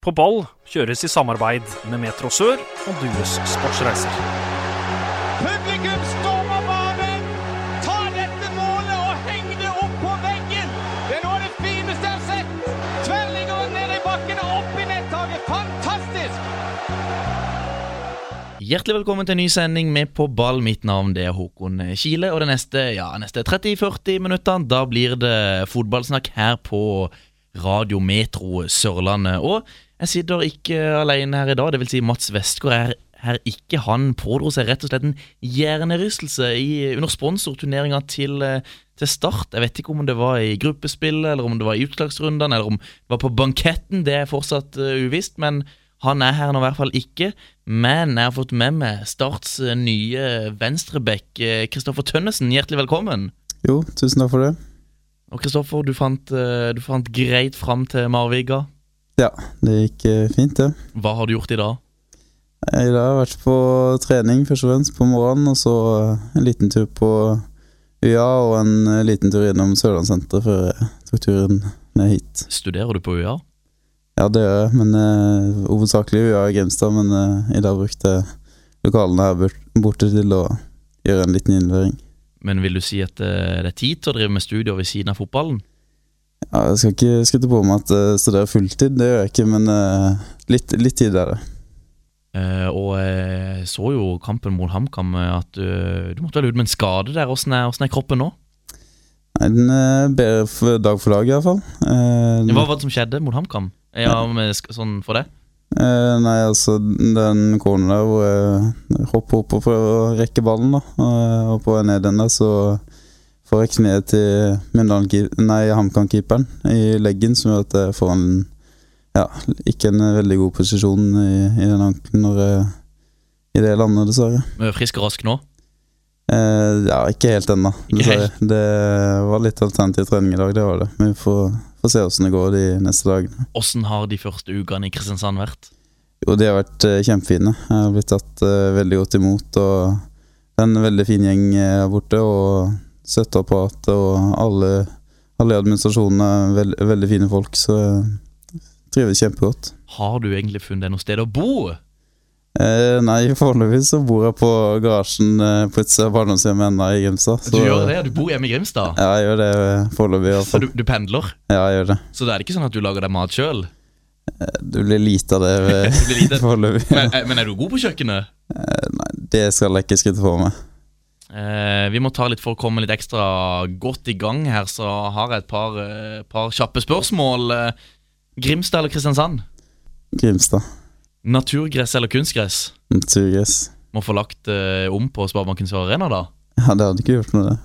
På ball kjøres i samarbeid med Metro Sør og Dues Sportsreiser. Publikum stormer banen! Ta dette målet og heng det opp på veggen! Det er noe av det fineste jeg har sett! Tverlinger ned i bakken og opp i nettaket. Fantastisk! Hjertelig velkommen til en ny sending med På ball. Mitt navn det er Håkon Kile. Og de neste, ja, neste 30-40 minuttene da blir det fotballsnakk her på Radio Metro Sørlandet. Og jeg sitter ikke alene her i dag, det vil si Mats Westgård er her ikke. Han pådro seg rett og slett en hjernerystelse i, under sponsorturneringa til, eh, til Start. Jeg vet ikke om det var i gruppespillet, eller om det var i utslagsrundene, eller om det var på banketten. Det er fortsatt uh, uvisst, men han er her nå i hvert fall ikke. Men jeg har fått med meg Starts uh, nye venstreback, Kristoffer Tønnesen. Hjertelig velkommen. Jo, tusen takk for det. Og Kristoffer, du, du fant greit fram til Marviga. Ja, det gikk eh, fint, det. Hva har du gjort i dag? I dag har jeg vært på trening først og fremst på morgenen, og så eh, en liten tur på UiA og en eh, liten tur innom Sørlandssenteret før jeg tok turen ned hit. Studerer du på UiA? Ja, det gjør jeg, men eh, hovedsakelig UiA i Grimstad, men eh, i dag brukte jeg lokalene her borte til å gjøre en liten innlevering. Men vil du si at eh, det er tid til å drive med studier ved siden av fotballen? Ja, jeg skal ikke skutte på meg at jeg studerer fulltid, det gjør jeg ikke, men eh, litt, litt tid er det. Uh, og jeg så jo kampen mot HamKam eh, at du, du måtte vel ut med en skade der. Åssen er, er kroppen nå? Nei, den er bedre for dag for dag, i hvert fall. Eh, Hva var det som skjedde mot HamKam? Ja, sånn for det? Eh, nei, altså den corneren der hvor jeg hopper opp og prøver å rekke ballen, da. Og på vei ned den der, så får jeg kneet til HamKam-keeperen i leggen, som gjør at jeg får en ja, ikke en veldig god posisjon i, i den ankelen når jeg i det landet, dessverre. Eh, Frisk og rask nå? Eh, ja, ikke helt ennå. Det var litt alternativ trening i dag, det var det. Men vi får, får se åssen det går de neste dagene. Åssen har de første ukene i Kristiansand vært? Jo, de har vært eh, kjempefine. Jeg har blitt tatt eh, veldig godt imot. Og det er en veldig fin gjeng eh, her borte. Og støtteapparatet og alle, alle i administrasjonen er veld, veldig fine folk. Så jeg trives kjempegodt. Har du egentlig funnet deg noe sted å bo? Eh, nei, foreløpig så bor jeg på garasjen eh, på et barndomshjem ennå i Grimstad. Du gjør det, du bor hjemme i Grimstad. Ja, jeg gjør det eh, foreløpig. Så du, du pendler? Ja, jeg gjør det. Så det er ikke sånn at du lager deg mat sjøl? Du blir lite av det foreløpig. Men, eh, men er du god på kjøkkenet? Eh, nei, det skal jeg ikke skryte på meg. Eh, vi må ta litt For å komme litt ekstra godt i gang her, så har jeg et par, eh, par kjappe spørsmål. Eh, Grimstad eller Kristiansand? Grimstad. Naturgress eller kunstgress? Naturgress. Må få lagt om på Sparebanken Sør Arena, da. Ja, det hadde ikke gjort noe, det.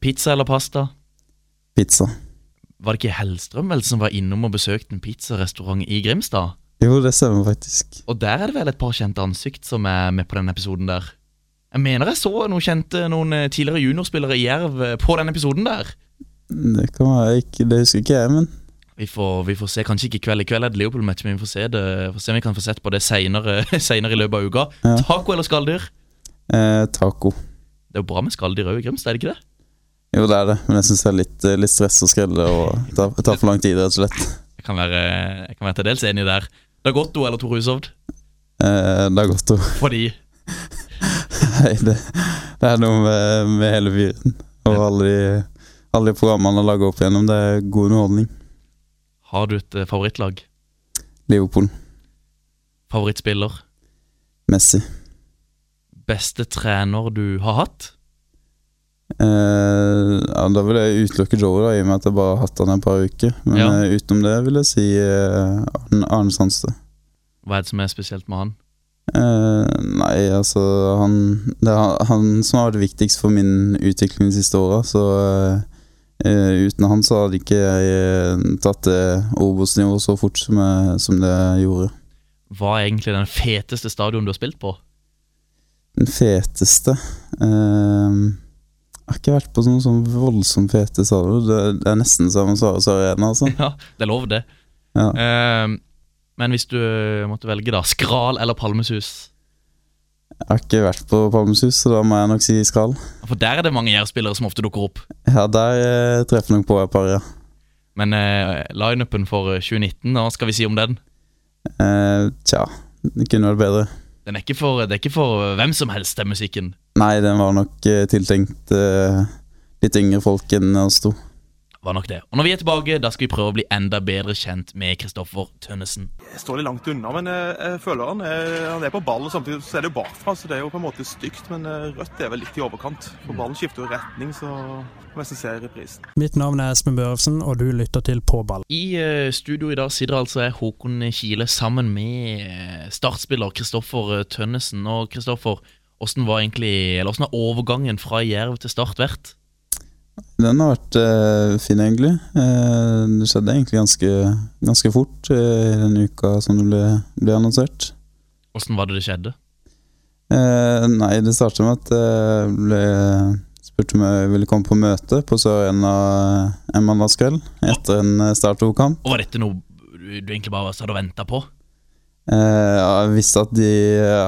Pizza eller pasta? Pizza. Var det ikke Hellstrøm vel som var innom og besøkte en pizzarestaurant i Grimstad? Jo, det stemmer faktisk. Og der er det vel et par kjente ansikt som er med på den episoden der. Jeg mener jeg så noen kjente Noen eh, tidligere juniorspillere i Jerv eh, på den episoden der. Det kan være ikke, det husker ikke jeg, men Vi får, vi får se, kanskje ikke i kveld. I kveld er det Leopold-match, men vi får se, det, får se om vi kan få sett på det senere i løpet av uka. Ja. Taco eller skalldyr? eh, taco. Det er jo bra med skalldyr òg i Grimstad, er det ikke det? Jo, det er det, men jeg syns det er litt, eh, litt stress å skrelle og det tar for lang tid, rett og slett. Jeg kan være, jeg kan være til dels enig der. Dagotto eller Tor Hushovd? Eh, å Fordi Nei, det, det er noe med, med hele fyren og alle de, alle de programmene han lager opp igjennom. Det er god underholdning. Har du et eh, favorittlag? Liverpool. Favorittspiller? Messi. Beste trener du har hatt? Eh, ja, da vil jeg utelukke Joe, da, i og med at jeg bare har hatt han et par uker. Men Ja. eh, utenom det vil jeg si eh, Arne Sandstø. Hva er det som er spesielt med han? Eh, nei, altså han, Det er han- som har vært viktigst for min utvikling de siste åra. Så uh, uten han så hadde ikke jeg eh, tatt det Obos-nivået så fort som, jeg, som det jeg gjorde. Hva er egentlig den feteste stadion du har spilt på? Den feteste uh, Jeg har ikke vært på sånn, sånn voldsomt fete stadion. Det, det er nesten som Svares Arena, altså. Ja, det er lov, det. Ja. Men hvis du måtte velge, da. Skral eller Palmesus? Jeg har ikke vært på Palmesus, så da må jeg nok si Skral. For der er det mange Jerv-spillere som ofte dukker opp. Ja, der eh, treffer nok på et par, ja. Men eh, lineupen for eh, 2019, hva skal vi si om den? Eh, tja, det kunne vært bedre. Den er ikke for, det er ikke for hvem som helst, den musikken. Nei, den var nok eh, tiltenkt eh, litt yngre folk enn oss to. Var nok det. Og når vi er tilbake, da skal vi prøve å bli enda bedre kjent med Kristoffer Tønnesen. Jeg står litt langt unna, men jeg, føler han er, han er på ball. og Samtidig så er det jo bakfra, så det er jo på en måte stygt. Men eh, rødt er vel litt i overkant. For ballen skifter jo retning, så må jeg se i reprisen. Mitt navn er Espen Børrefsen, og du lytter til På ball. I eh, studio i dag sitter altså jeg, Håkon Kile sammen med eh, startspiller Kristoffer Tønnesen. Og Kristoffer, hvordan var egentlig, eller hvordan har overgangen fra Jerv til Start vært? Den har vært eh, fin, egentlig. Eh, det skjedde egentlig ganske, ganske fort eh, i den uka som det ble, ble annonsert. Hvordan var det det skjedde? Eh, nei, det startet med at jeg ble spurt om jeg ville komme på møte på Sør Arena en mandagskveld etter en eh, Start 2-kamp. Og var dette noe du egentlig bare og venta på? Eh, ja, jeg visste at de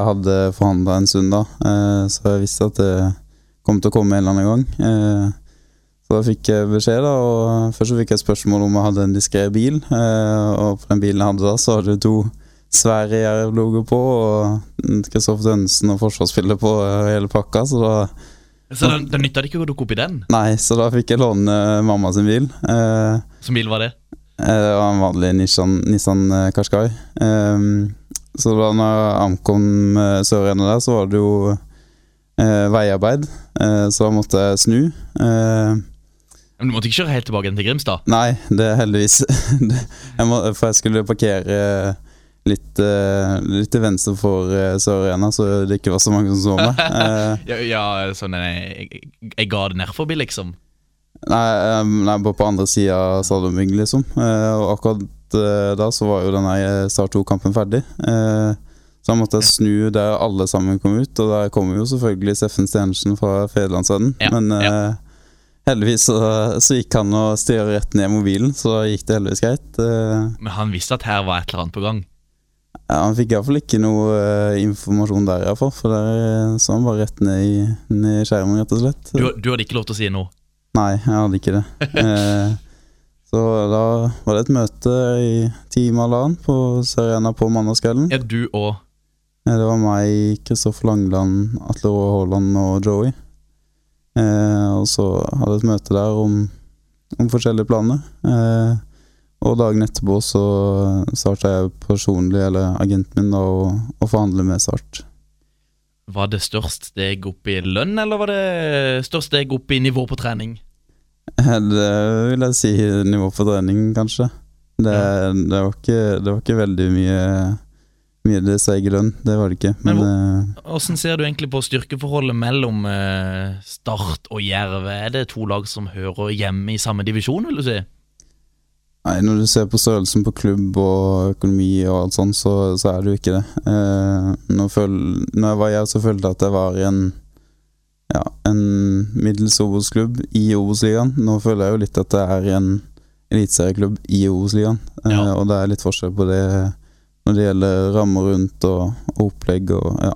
hadde forhandla en stund da, eh, så jeg visste at det kom til å komme en eller annen gang. Eh, så da fikk jeg beskjed, da, og først så fikk jeg spørsmål om jeg hadde en diskré bil. Eh, og på den bilen jeg hadde da, så hadde jeg to svære Jerv-logoer på, og Kristoffer Tønnesen og forsvarsspiller på eh, hele pakka, så da Så den, det nytta det ikke å dukke opp i den? Nei, så da fikk jeg låne mamma sin bil. Eh, Som bil var det? Eh, Det var en vanlig Nissan, Nissan eh, Qashqai. Ehm, så da når jeg ankom eh, Sør-Ene der, så var det jo eh, veiarbeid. Eh, så da måtte jeg snu. Eh, Men Du måtte ikke kjøre helt tilbake til Grimstad? nei, det er heldigvis jeg må, For jeg skulle parkere litt, eh, litt til venstre for uh, Sør-Arena, så det ikke var så mange som så meg. Eh, Ja, ja sånn jeg, jeg ga det ned forbi, liksom? Nei, eh, nei, bare på andre sida av Salomygg, liksom. Eh, og akkurat eh, da så var jo denne Start 2-kampen ferdig. Eh, så da måtte jeg snu der alle sammen kom ut, og der kommer jo selvfølgelig Steffen Stenersen fra Federlandsvennen. Ja, Men eh, ja. Heldigvis så, så gikk han og styrer rett ned mobilen, så gikk det heldigvis greit. Eh, Men han visste at her var et eller annet på gang? ja, han fikk iallfall ikke noe eh, informasjon der, iallfall. for der eh, så han bare rett ned i, ned i skjermen, rett og slett. Du, du hadde ikke lov til å si noe? Nei, jeg hadde ikke det. Eh, så da var det et møte i time halvannen på Serena på mandagskvelden. Er du og Det var meg, Kristoffer Langeland, Atle Rå Haaland og Joey. Eh, og så hadde jeg et møte der om, om forskjellige planer. Eh, og dagen etterpå så starta jeg personlig, eller agenten min, da, å, å forhandle med Start. Var det størst steg opp i lønn, eller var det størst steg opp i nivå på trening? Eh, Det vil jeg si nivå på trening, kanskje. Det, det, var, ikke, det var ikke veldig mye Mye det i lønn, det var det ikke. Men, Men eh, Hvordan ser du egentlig på styrkeforholdet mellom eh, Start og Jerv? Er det to lag som hører hjemme i samme divisjon, vil du si? nei, når du ser på størrelsen på klubb og økonomi og alt sånt, så, så er det jo ikke det. Eh, når, føl, når jeg var Jerv, så følte jeg at jeg var i en ja, en middels Obos-klubb i Obos-ligaen. Nå føler jeg jo litt at jeg er i en eliteserieklubb i Obos-ligaen, eh, Ja. og det er litt forskjell på det når det gjelder rammer rundt og, og opplegg og ja,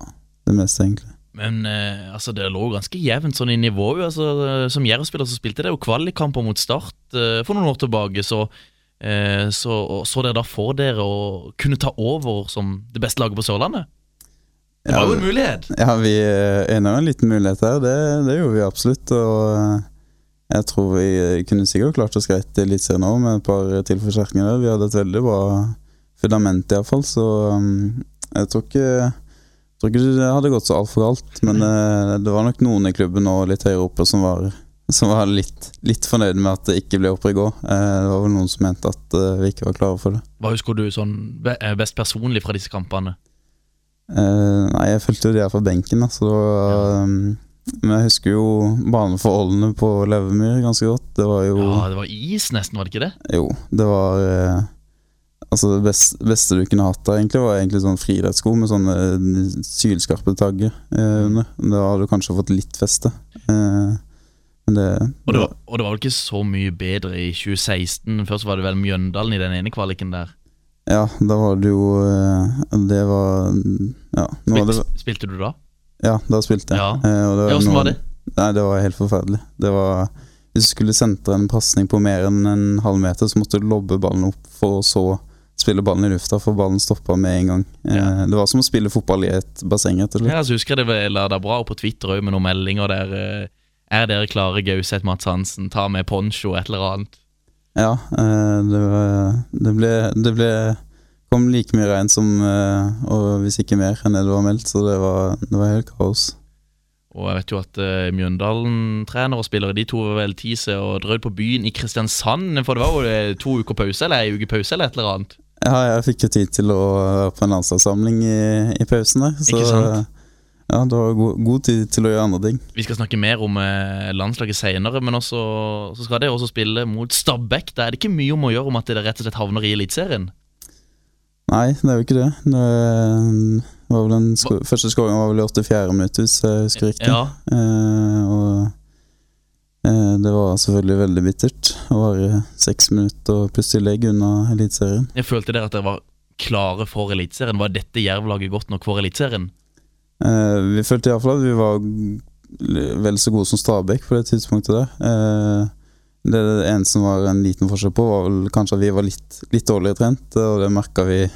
det meste, egentlig. Men eh, altså, det lå ganske jevnt sånn i nivået. Altså, eh, som Jerv-spiller så spilte det jo kvalikkamper mot Start eh, for noen år tilbake. Så, eh, så så dere da for dere å kunne ta over som det beste laget på Sørlandet? Det var jo en mulighet. Ja, vi eh, ene en liten mulighet her, det, det gjorde vi absolutt. Og eh, jeg tror vi kunne sikkert klart oss greit i Eliteserien òg, med et par tilforsterkninger. Vi hadde et veldig bra fundament, iallfall, så um, jeg tror ikke jeg tror ikke det hadde gått så altfor galt. Men uh, det var nok noen i klubben og litt høyere oppe som var, som var litt, litt fornøyd med at det ikke ble opprykk i går. Eh, det var vel noen som mente at uh, vi ikke var klare for det. Hva husker du sånn best personlig fra disse kampene? Nei, jeg fulgte jo de her fra benken, da, så var, um, Men jeg husker jo baneforholdene på Levemyr ganske godt. Det var jo Ja, det var is nesten, var det ikke det? Jo, det var Altså Det best, beste du kunne hatt der, egentlig var egentlig sånn friidrettssko med sånne eh, sylskarpe tagger eh, under. Da hadde du kanskje fått litt feste. Eh, men det, Og det, var, og det var vel ikke så mye bedre i 2016. Først var det vel Mjøndalen i den ene kvaliken der. Ja, da var det jo Det var Ja, var det, spilte du da? ja da spilte jeg. Ja. Eh, og det Ja, Hvordan var det? Nei, det var helt forferdelig. Det var Hvis du skulle sentre en pasning på mer enn en halv meter, så måtte du lobbe ballen opp for å så spille ballen i lufta, for ballen stoppa med en gang. Eh, Ja. Det var som å spille fotball i et basseng, etter Ja, så husker jeg det la deg bra opp på Twitter òg med noen meldinger der. eh, Er dere klare, Gauseth, Mats Hansen? Ta med poncho, et eller annet. Ja, eh, det, var, det ble Det ble kom like mye regn som eh, Og hvis ikke mer enn det det var meldt, så det var, det var helt kaos. Og jeg vet jo at uh, Mjøndalen-trener og spillere De to var vel Tise og drøyd på byen i Kristiansand. For det var jo eh, to uker pause, eller ei uke pause, eller et eller annet. Ja, jeg fikk jo tid til å være på en landslagssamling i, i pausen der. Så ja, det var god, god tid til å gjøre andre ting. Vi skal snakke mer om eh, landslaget senere, men også, så skal det også spille mot Stabæk. Da er det ikke mye om å gjøre om at det rett og slett havner i Eliteserien. Nei, det er jo ikke det. Det var vel en sko første skåringen var vel i 84. minutt, hvis jeg husker riktig. Ja, Eh, og det var selvfølgelig veldig bittert å være seks minutter og plutselig legge unna Eliteserien. Jeg følte dere at dere var klare for Eliteserien. Var dette Jerv-laget godt nok for Eliteserien? Eh, vi følte iallfall at vi var vel så gode som Stabæk på det tidspunktet der. Det, det eneste som var en liten forskjell på, var vel kanskje at vi var litt, litt dårligere trent, og det merka vi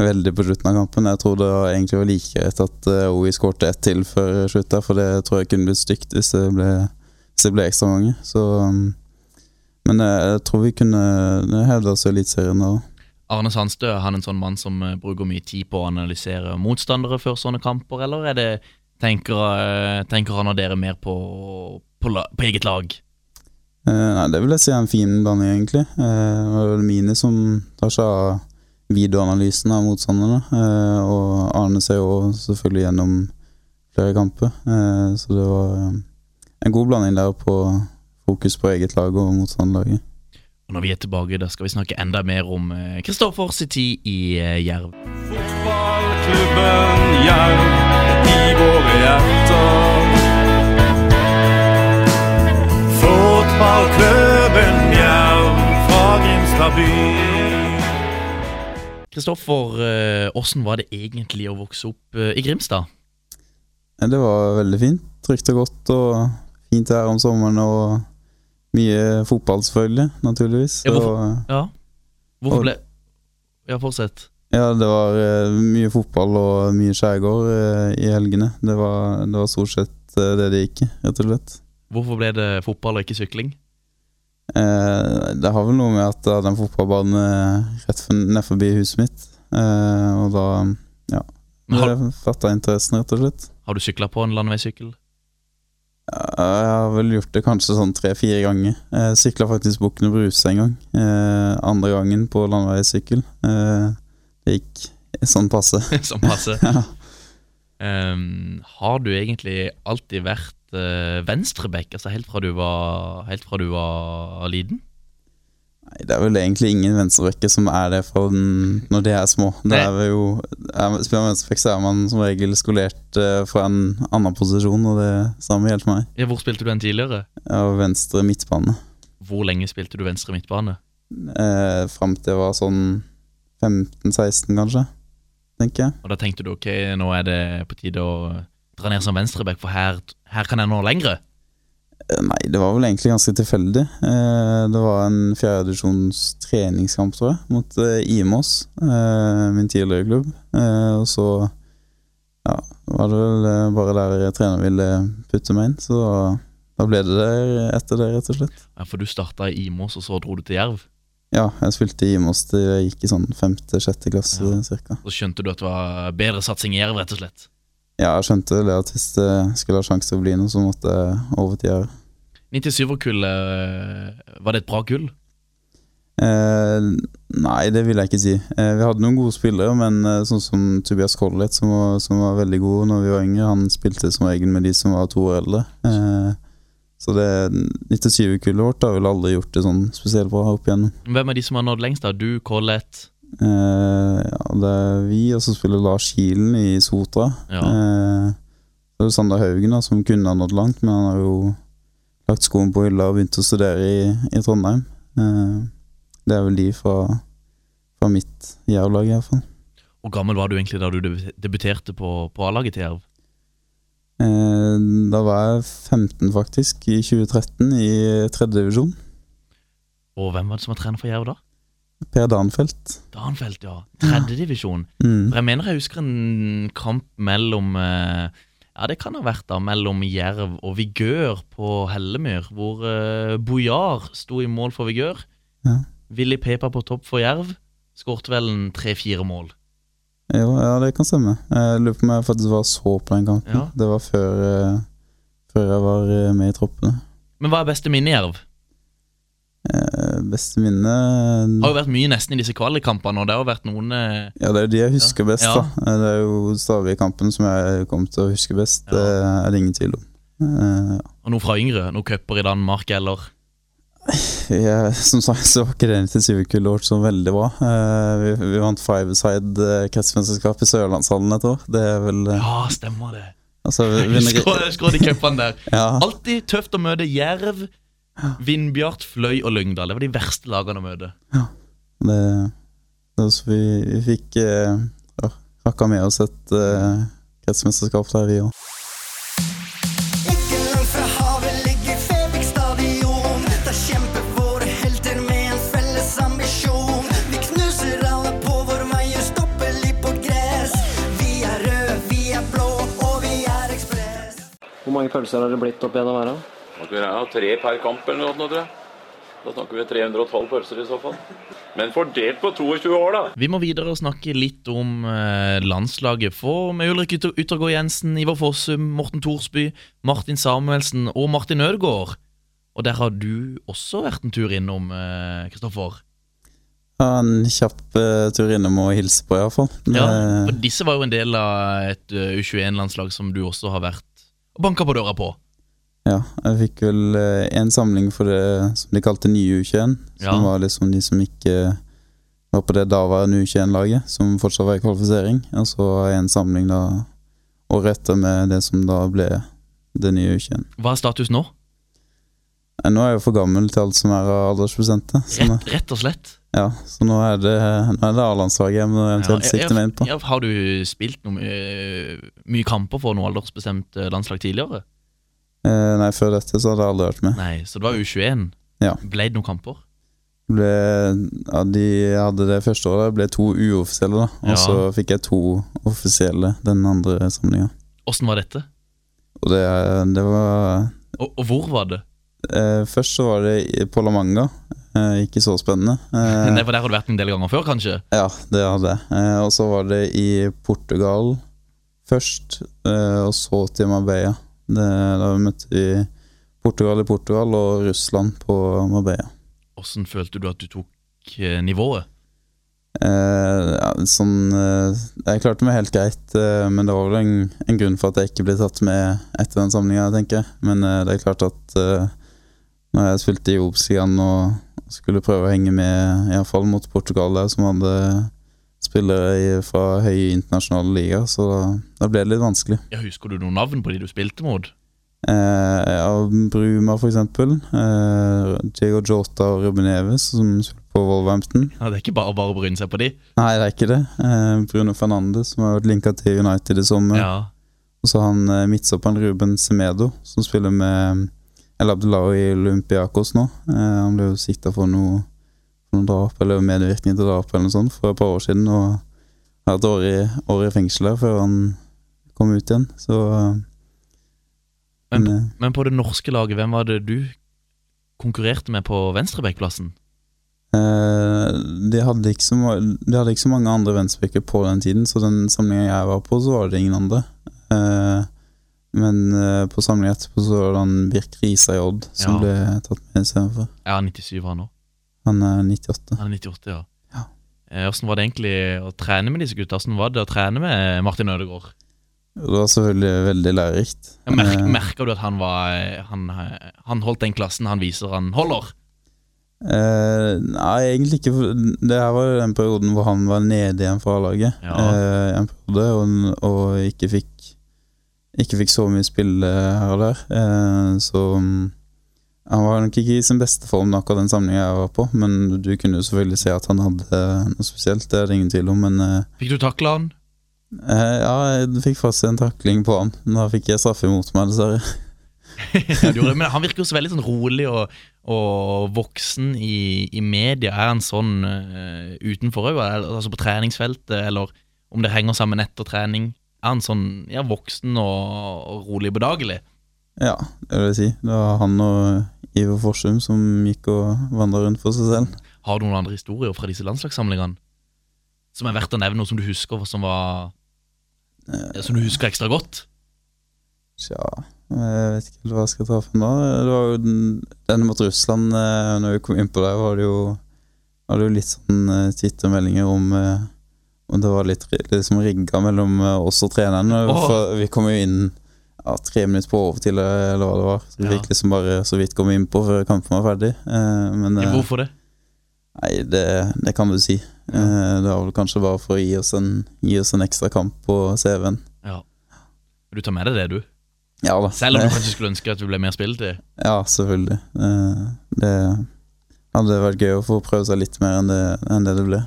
veldig på slutten av kampen. Jeg tror det var egentlig var like greit at eh, OI skårte ett til før slutt der, for det tror jeg kunne blitt stygt hvis det ble, hvis det ble ekstra mange. Så, um, men jeg tror vi kunne hevde oss i Eliteserien da òg. Arne Sandstø han er en sånn mann som eh, bruker mye tid på å analysere motstandere før sånne kamper, eller er det tenker, eh, tenker han og dere mer på, på, la, på eget lag? Eh, nei, det vil jeg si er en fin blanding, egentlig. Eh, det er vel Mini som tar seg av videoanalysen av motstanderne. Eh, og Arne ser jo selvfølgelig gjennom flere kamper. Eh, så det var eh, en god blanding der på fokus på eget lag og motstanderlaget. Og når vi er tilbake, da skal vi snakke enda mer om Kristoffers Kristoffer sin tid i eh, Jerv. Fotballklubben Jerv i våre hjerter. Fotballklubben Jerv fra Grimstad by. Kristoffer, eh, åssen var det egentlig å vokse opp eh, i Grimstad? Eh, det var veldig fint. Trygt og godt og fint vær om sommeren og mye fotball, selvfølgelig. Naturligvis. Ja, hvorfor- Ja. Hvorfor Og- ble Ja, fortsett. Ja, det var uh, mye fotball og mye skjærgård uh, i helgene. Det var, det var stort sett uh, det det gikk i, rett og slett. Hvorfor ble det fotball og ikke sykling? Det har vel noe med at jeg hadde en fotballbane rett ned forbi huset mitt. Og da ja, har, det fatta interessen, rett og slett. har du sykla på en landeveissykkel? Jeg har vel gjort det kanskje sånn tre-fire ganger. Jeg sykla faktisk Bukkene Bruse en gang. Eh, andre gangen på landeveissykkel. Eh, det gikk sånn passe. sånn passe. Ja. um, har du egentlig alltid vært uh, venstreback, altså helt fra du var, helt fra du var liten? Nei, det er vel egentlig ingen venstrebacker som er det fra den, når de er små. Det Nei. er vel jo, er, Spiller man venstreback, så er man som regel skolert eh, fra en annen posisjon, og det samme gjelder for meg. Ja, hvor spilte du den tidligere? Jeg venstre midtbane. Hvor lenge spilte du venstre midtbane? Eh, Fram til jeg var sånn 15-16, kanskje. Tenker jeg. Og da tenkte du ok, nå er det på tide å dra ned som venstreback, for her, her kan jeg nå lengre. Eh, Nei, det var vel egentlig ganske tilfeldig. Eh, Det var en fjerdedivisjons treningskamp, tror jeg, mot eh, Imos, min tidligere klubb. Og så ja, var det vel bare der treneren ville putte meg inn, så da, da ble det der etter det, rett og slett. Ja, For du starta i Imos, og så dro du til Jerv. Ja, jeg spilte i Imos til jeg gikk i sånn femte-sjette klasse, Ja. cirka. Så skjønte du at det var bedre satsing i Jerv, rett og slett. Ja, jeg skjønte det at hvis det skulle ha sjanse til å bli noe, så måtte jeg over til Jæren. 97-kullet, var det et bra kull? Eh, nei, det vil jeg ikke si. Eh, vi hadde noen gode spillere, men eh, sånn som Tobias Collett, som, var- som var veldig god når vi var yngre, han spilte som regel med de som var to år eldre. Eh, så det 97-kullet vårt har vel aldri gjort det sånn spesielt bra opp igjennom. Hvem er de som har nådd lengst? da? Du, Collett Eh, ja, det er vi, og så spiller Lars Kilen i Sotra. Ja. Eh, så er det Sander Haugen, da, som kunne ha nådd langt, men han har jo lagt skoen på hylla og begynt å studere i, i Trondheim. Eh, det er vel de fra, fra mitt Jerv-lag, iallfall. Hvor gammel var du egentlig da du debuterte på, på A-laget til Jerv? Eh, da var jeg 15, faktisk, i 2013, i tredje divisjon. Og hvem var det som var trener for Jerv da? Per Danfeldt. Danfeldt, ja. Tredjedivisjon. Mm. For jeg mener jeg husker en kamp mellom eh, Ja, det kan ha vært da mellom Jerv og Vigør på Hellemyr, hvor uh, Bojar sto i mål for Vigør. Ja. Willy Pepa på topp for Jerv. Skårte vel en tre-fire mål. Jo, ja, det kan stemme. Jeg lurer på om jeg faktisk var så på den kampen. Ja. Det var før, eh, før jeg var med i troppene. Men hva er beste minne Jerv? Eh, beste minne Har jo vært mye nesten i disse kvalikkampene, og det har vært noen eh, Ja, det er de jeg husker best, Ja. da. Eh, Det er jo Stavik-kampen som jeg kommer til å huske best. Ja. Det er det ingen tvil om. Ja. Og noe fra yngre. Noen cuper i Danmark, eller jeg, som sagt så var ikke det 97-kullet vårt så veldig bra. Eh, vi, vi vant five-side eh, kretsmesterskap i Sørlandshallen et år. Det er vel eh, Ja, stemmer det. Altså, vinner- husker de cupene der. ja, Alltid tøft å møte Jerv, Vindbjart, Fløy og Lyngdal. Det var de verste lagene å møte. det, det var så vi, vi fikk eh, ja, rakka med oss et eh, kretsmesterskap der, vi òg. Hvor mange pølser har det blitt opp gjennom her? Da? vi ja, tre per kamp eller noe, tror jeg. Da snakker vi 312 pølser i så fall. Men fordelt på 22 år, da. Vi må videre og snakke litt om eh, landslaget. For med Ulrik Ytter Yttergård Jensen, Ivar Fossum, Morten Thorsby, Martin Samuelsen og Martin Ødegaard. Og der har du også vært en tur innom, eh, Kristoffer. Ja, en kjapp eh, tur innom og hilse på, iallfall. Ja, for disse var jo en del av et eh, U21-landslag som du også har vært og banka på døra på. Ja, jeg fikk vel eh, en samling for det som de kalte nye U21. Som Ja. var liksom de som ikke var på det daværende U21-laget, som fortsatt var i kvalifisering. Og så en samling da året etter med det som da ble det nye U21. Hva er status nå? Eh, Nå er jeg jo for gammel til alt som er av aldersbestemte. Rett, rett og slett. ja, så nå er det, nå er det A-landslaget jeg må eventuelt Ja, sikte meg inn på. har du spilt noe, mye, mye kamper for noe aldersbestemt eh, landslag tidligere? Eh, nei, før dette så hadde jeg aldri vært med. Nei, så det var U21. Ja. Ble det noen kamper? ble, ja, de hadde det første året, det ble to uoffisielle, da. Og Ja. så fikk jeg to offisielle den andre samlinga. Åssen var dette? Og det, det var Og, og hvor var det? eh, Først så var det på La Manga. Eh, ikke så spennende. Eh, Nei, for Der har du vært en del ganger før, kanskje? ja, det hadde jeg. Eh, og så var det i Portugal først, eh, og så til Marbella. Det, da møtte i Portugal i Portugal og Russland på Marbella. Hvordan følte du at du tok eh, nivået? Eh, ja, sånn eh, Jeg klarte meg helt greit, eh, men det var vel en, en grunn for at jeg ikke ble tatt med etter den samlinga, tenker jeg. Men eh, det er klart at eh, når jeg spilte i Obs igjen og skulle prøve å henge med, iallfall mot Portugal der, som hadde spillere fra høye internasjonale liga, så da, da ble det litt vanskelig. Ja, Husker du noen navn på de du spilte mot? Eh, ja, Bruma, for eksempel. Eh, Diego Jota og Ruben Eves, som spiller på Wolverhampton. Ja, Det er ikke bare bare å bryne seg på de. Nei, det er ikke det. Eh, Bruno Fernandes, som har vært linka til United i sommer. Ja, Og så han eh, midtstopperen Ruben Semedo, som spiller med El Abdullahi i Olympiakos nå. Eh, han ble jo sikta for noe, noe drap, eller medvirkning til drap eller noe sånt, for et par år siden. Og har hatt år i, år i fengsel før han kom ut igjen. Så eh, Men, men, eh, men på det norske laget, hvem var det du konkurrerte med på venstrebekkplassen? Eh, de, hadde ikke så, de hadde ikke så mange andre venstrebekker på den tiden, så den samlinga jeg var på, så var det ingen andre. Eh, men eh, på samlinga etterpå så var det han Birk Risa i Odd som Ja. ble tatt med istedenfor. Ja, 97 var han nå. Han er 98. Han er 98, ja. Ja. Eh, var det egentlig å trene med disse gutta? Hvordan var det å trene med Martin Ødegaard? Det var selvfølgelig veldig lærerikt. Mer Eh, merker du at han var han, han holdt den klassen han viser han holder? Eh, nei, egentlig ikke. Det her var den perioden hvor han var nede igjen fra A-laget. Ja. Eh, en periode, og, og ikke fikk Ikke fikk så mye spill eh, her og der. Eh, så mm, han var nok ikke i sin beste form akkurat den samlinga jeg var på, men du kunne jo selvfølgelig se at han hadde noe spesielt, det er det ingen tvil om, men eh, Fikk du takla han? eh, ja, jeg fikk faktisk en takling på han. Da fikk jeg straffe imot meg, dessverre. Men han virker jo så veldig sånn rolig og, Og voksen i, i media, er han sånn uh, utenfor òg? Altså på treningsfeltet, eller om det henger sammen etter trening? Er han sånn ja, voksen og, og rolig og bedagelig? Ja, det vil jeg si. Det var han og Iver Forsum som gikk og vandra rundt for seg selv. Har du noen andre historier fra disse landslagssamlingene som er verdt å nevne, noe som du husker som var Som du husker ekstra godt? Tja, jeg vet ikke helt hva jeg skal ta for nå. Det var jo den, mot Russland, eh, når vi kom inn på det, var det jo, var det jo litt sånn twittermeldinger Twitter-meldinger om eh, om det var litt liksom rigga mellom eh, oss og treneren. Oh. Vi kom jo inn ja, tre minutter på overtid, eller eller hva det var. Så vi Ja. fikk liksom bare så vidt komme inn på før kampen var ferdig. Eh, men eh, Hvorfor det? Nei, det, det kan du si. Eh, det var vel kanskje bare for å gi oss en, gi oss en ekstra kamp på CV-en. Ja. Du tar med deg det, du? Ja da. Selv om du kanskje skulle ønske at du ble mer spilletid? Ja, selvfølgelig. Eh, det hadde vært gøy å få prøve seg litt mer enn det, enn det det ble.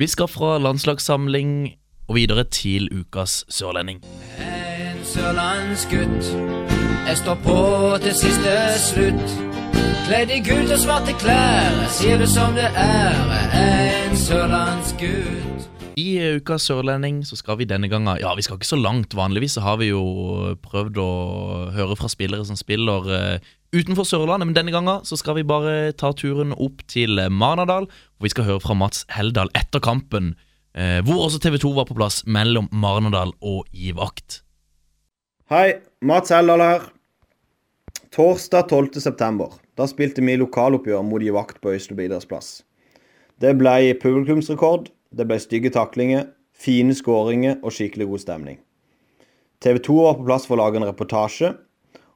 Vi skal fra landslagssamling og videre til ukas sørlending. En sørlandsgutt. Jeg står på til siste slutt. Kledd i gult og svarte klær. Sier det som det er. En sørlandsgutt. I ukas sørlending så skal vi denne gangen Ja, vi skal ikke så langt. Vanligvis så har vi jo prøvd å høre fra spillere som spiller eh, utenfor Sørlandet, men denne gangen så skal vi bare ta turen opp til Marnardal. Og vi skal høre fra Mats Heldal etter kampen, eh, hvor også TV 2 var på plass mellom Marnardal og Givakt. Hei, Mats Heldal her. Torsdag 12. september. Da spilte vi lokaloppgjør mot Givakt på Øystre idrettsplass. Det ble publikumsrekord, det ble stygge taklinger, fine skåringer og skikkelig god stemning. TV 2 var på plass for å lage en reportasje,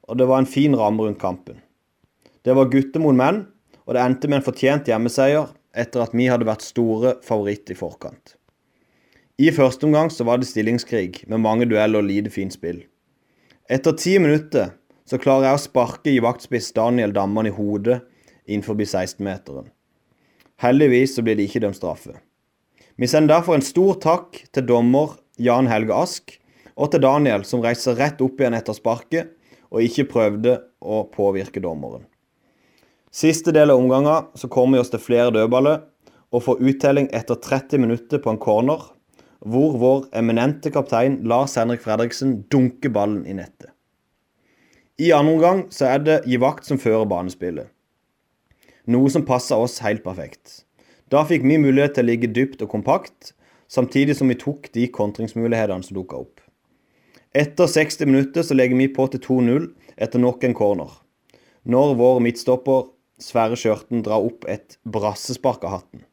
og det var en fin ramme rundt kampen. Det var gutter mot menn, og det endte med en fortjent hjemmeseier etter at vi hadde vært store favoritt i forkant. I første omgang så var det stillingskrig med mange dueller og lite fint spill. Etter ti minutter så klarer jeg å sparke i vaktspiss Daniel Damman i hodet innenfor 16-meteren. Heldigvis så blir det ikke dømt straffe. Vi sender derfor en stor takk til dommer Jan Helge Ask og til Daniel som reiser rett opp igjen etter sparket og ikke prøvde å påvirke dommeren. Siste del av omgangen så kommer vi oss til flere dødballer og får uttelling etter 30 minutter på en corner, hvor vår eminente kaptein Lars Henrik Fredriksen dunker ballen i nettet. I andre omgang så er det Givakt som fører banespillet, noe som passer oss helt perfekt. Da fikk vi mulighet til å ligge dypt og kompakt, samtidig som vi tok de kontringsmulighetene som dukka opp. Etter 60 minutter så legger vi på til 2-0 etter nok en corner. Når vår midtstopper Sverre Skjørten drar opp et brassespark av hatten.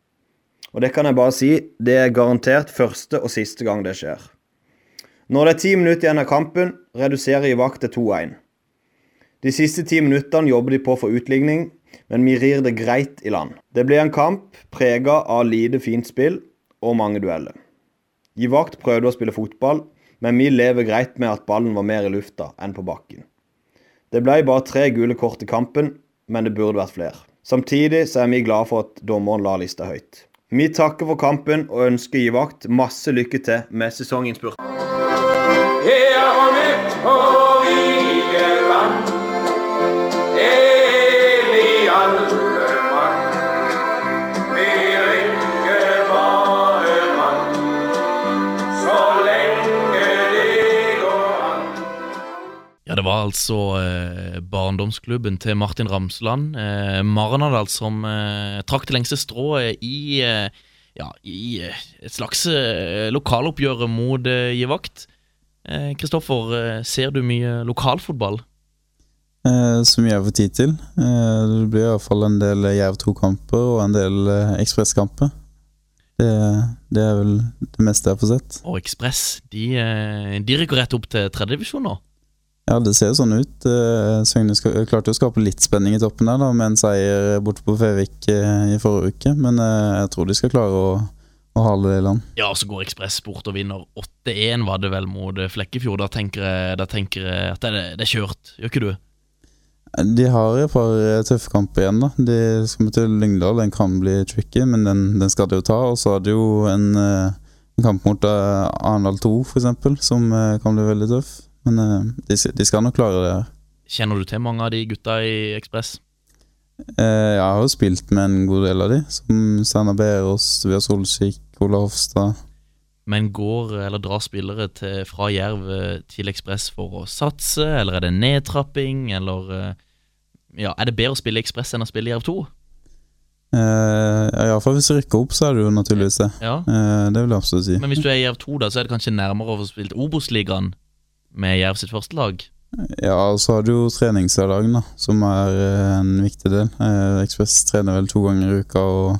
Og det kan jeg bare si, det er garantert første og siste gang det skjer. Når det er ti minutter igjen av kampen, reduserer Ivak til 2-1. De siste ti minuttene jobber de på for utligning, men vi rir det greit i land. Det blir en kamp prega av lite fint spill og mange dueller. Givakt prøvde å spille fotball, men vi lever greit med at ballen var mer i lufta enn på bakken. Det ble bare tre gule kort i kampen, men det burde vært flere. Samtidig så er vi glade for at dommeren la lista høyt. Vi takker for kampen og ønsker Givakt masse lykke til med sesonginnspurt. Det var altså eh, barndomsklubben til Martin Ramsland, eh, Marnardal, som eh, trakk det lengste strået i, eh, ja, i eh, et slags eh, lokaloppgjør mot Givakt. Kristoffer, ser du mye lokalfotball? Eh, som jeg får tid til. Eh, det blir iallfall en del Jerv 2-kamper og en del eh, Ekspress-kamper. Det, det er vel det meste jeg får sett. Og Ekspress, de, de rykker rett opp til tredjedivisjon nå. Ja, det ser jo sånn ut. Eh, Søgne klarte jo å skape litt spenning i toppen der, da, med en seier borte på Fevik eh, i forrige uke. Men eh, jeg tror de skal klare å, å hale det i land. Ja, og så går Ekspress bort og vinner 8-1, var det vel, mot Flekkefjord. Da tenker jeg, da tenker jeg at det, er- det er kjørt, gjør ikke du? De har et par tøffe kamper igjen. da De skal til Lyngdal, den kan bli tricky, men den, den skal de jo ta. Og så har de jo en, en kamp mot Arendal 2, for eksempel, som kan bli veldig tøff. Men eh, de, de skal nok klare det. Kjenner du til mange av de gutta i Ekspress? Eh, jeg har jo spilt med en god del av de, som Steinar Berås, Via Solskikk, Ola Hofstad. Men går eller drar spillere til, fra Jerv eh, til Ekspress for å satse, eller er det nedtrapping, eller eh, ja, Er det bedre å spille Ekspress enn å spille Jerv 2? Uh, ja, Iallfall hvis du rykker opp, så er det jo naturligvis det. Ja. Uh, det vil jeg absolutt si. Men hvis du er i Jerv 2, da, så er det kanskje nærmere å få spilt Obos-ligaen med Jerv sitt første lag? Ja, og så har du jo treningshverdagen, da, som er eh, en viktig del. Eh, Ekspress trener vel to ganger i uka og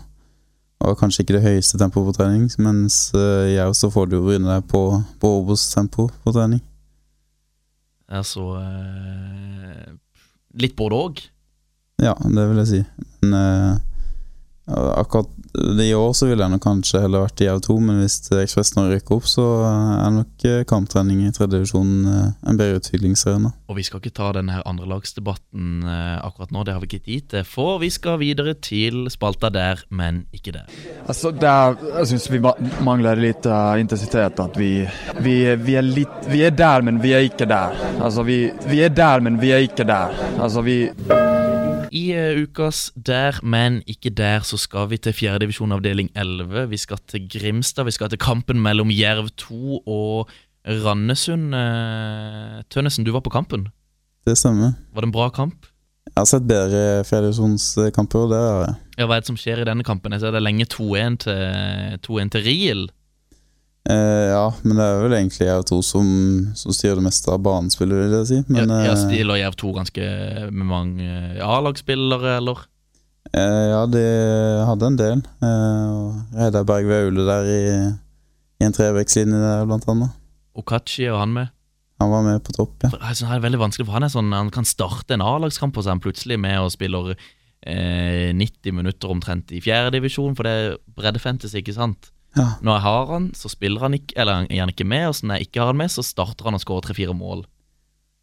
har kanskje ikke det høyeste tempoet på trening, mens i Jerv så får du jo bryne deg på, på Obos-tempo på trening. Altså eh, Litt både òg? Ja, det vil jeg si. Men eh, akkurat i år så ville jeg nok kanskje heller vært i Jerv 2, men hvis Ekspress nå rykker opp, så er nok eh, kamptrening i tredje divisjon eh, en bedre utviklingsarena. Og vi skal ikke ta denne andrelagsdebatten eh, akkurat nå, det har vi ikke tid til. For vi skal videre til spalta der, men ikke der. Altså, der, jeg syns vi mangler litt uh, intensitet. At vi, vi, vi, er litt, vi er der, men vi er ikke der. Altså, vi, vi er der, men vi er ikke der. Altså, vi I eh, ukas Der, men ikke der, så skal vi til fjerdedivisjon avdeling 11. Vi skal til Grimstad. Vi skal til kampen mellom Jerv 2 og Randesund. Eh, Tønnesen, du var på kampen. Det stemmer. Var det en bra kamp? Jeg har sett bedre fjerdedivisjonskamper. Ja, Hva er det som skjer i denne kampen? Jeg ser det er lenge 2-1 til, 2-1 til Riel. Eh, ja, men det er vel egentlig Jerv 2 som, som styrer det meste av banespillet, vil jeg si. Men ja, ja, stiller Jerv 2 ganske med mange eh, A-lagsspillere, eller? Uh, ja, de hadde en del. Uh, Reidar Berg Aule der i, i en trevekslinje der, blant annet. Okachi og han med? Han var med på topp, ja. For, altså, det er veldig vanskelig, for han er sånn Han kan starte en A-lagskamp, og så er han plutselig med og spiller eh, 90 minutter omtrent i fjerdedivisjon, for det er breddefantasy, ikke sant? Ja. Når jeg har han, så spiller han ikke, eller er han ikke med, og så når jeg ikke har han med, så starter han og skårer tre-fire mål.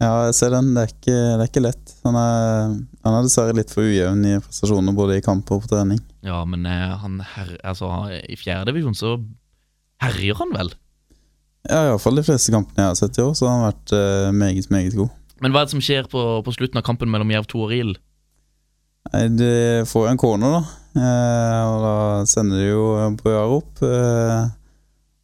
Ja, jeg ser den. Det er ikke, det er ikke lett. Han er, han er dessverre litt for ujevn i prestasjoner både i kamp og på trening. Ja, men eh, han her, altså, i fjerdedivisjon så herjer han vel? Ja, iallfall de fleste kampene jeg har sett i år, så har han vært eh, meget, meget god. Men hva er det som skjer på, på slutten av kampen mellom Jerv 2 og Riel? Nei, De får jo en corner, da. Eh, og da sender de jo Bojar opp. Eh,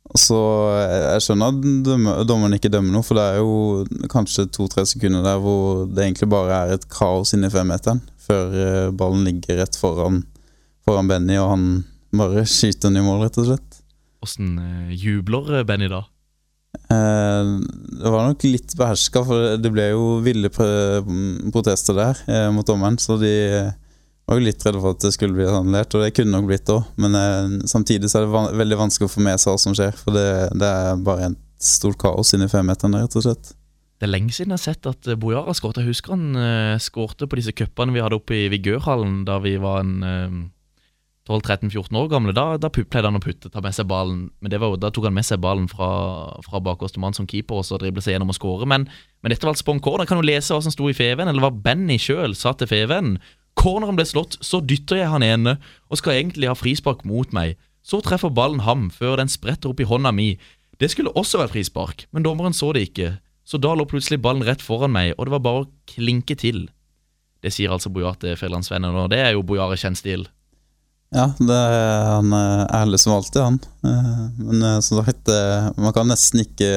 og så Jeg jeg skjønner at dommeren ikke dømmer noe, for det er jo kanskje to-tre sekunder der hvor det egentlig bare er et kaos inni femmeteren, før eh, ballen ligger rett foran, foran Benny, og han bare skyter den i mål, rett og slett. Åssen eh, jubler Benny da? Eh, det var nok litt beherska, for det ble jo ville protester der eh, mot dommeren. Så de eh, var litt redd for at det skulle bli annullert, og det kunne nok blitt òg. Men eh, samtidig så er det van veldig vanskelig å få med seg hva som skjer, for det, det er bare et stort kaos inni femmeteren, rett og slett. Det er lenge siden jeg har sett at Bojara Bojar skåret. Jeg husker han eh, skårte på disse cupene vi hadde oppe i Vigørhallen da vi var en eh, 12-13-14 år gamle. Da, da pleide han å putte, ta med seg ballen. Men det var jo, da tok han med seg ballen fra, fra bakerste mann som keeper og så driblet seg gjennom og skåre. Men, men dette var altså på en corner. Jeg kan jo lese hva som sto i Feven, eller hva Benny sjøl sa til Feven. Corneren ble slått, så dytter jeg han ene og skal egentlig ha frispark mot meg. Så treffer ballen ham før den spretter opp i hånda mi. Det skulle også være frispark, men dommeren så det ikke. Så da lå plutselig ballen rett foran meg, og det var bare å klinke til. Det sier altså Bojar Fjellandsvennen, og det er jo Bojar i kjent stil. Ja, det er, han ærlig som alltid, han. Eh, Men eh, som sagt, eh, man kan nesten ikke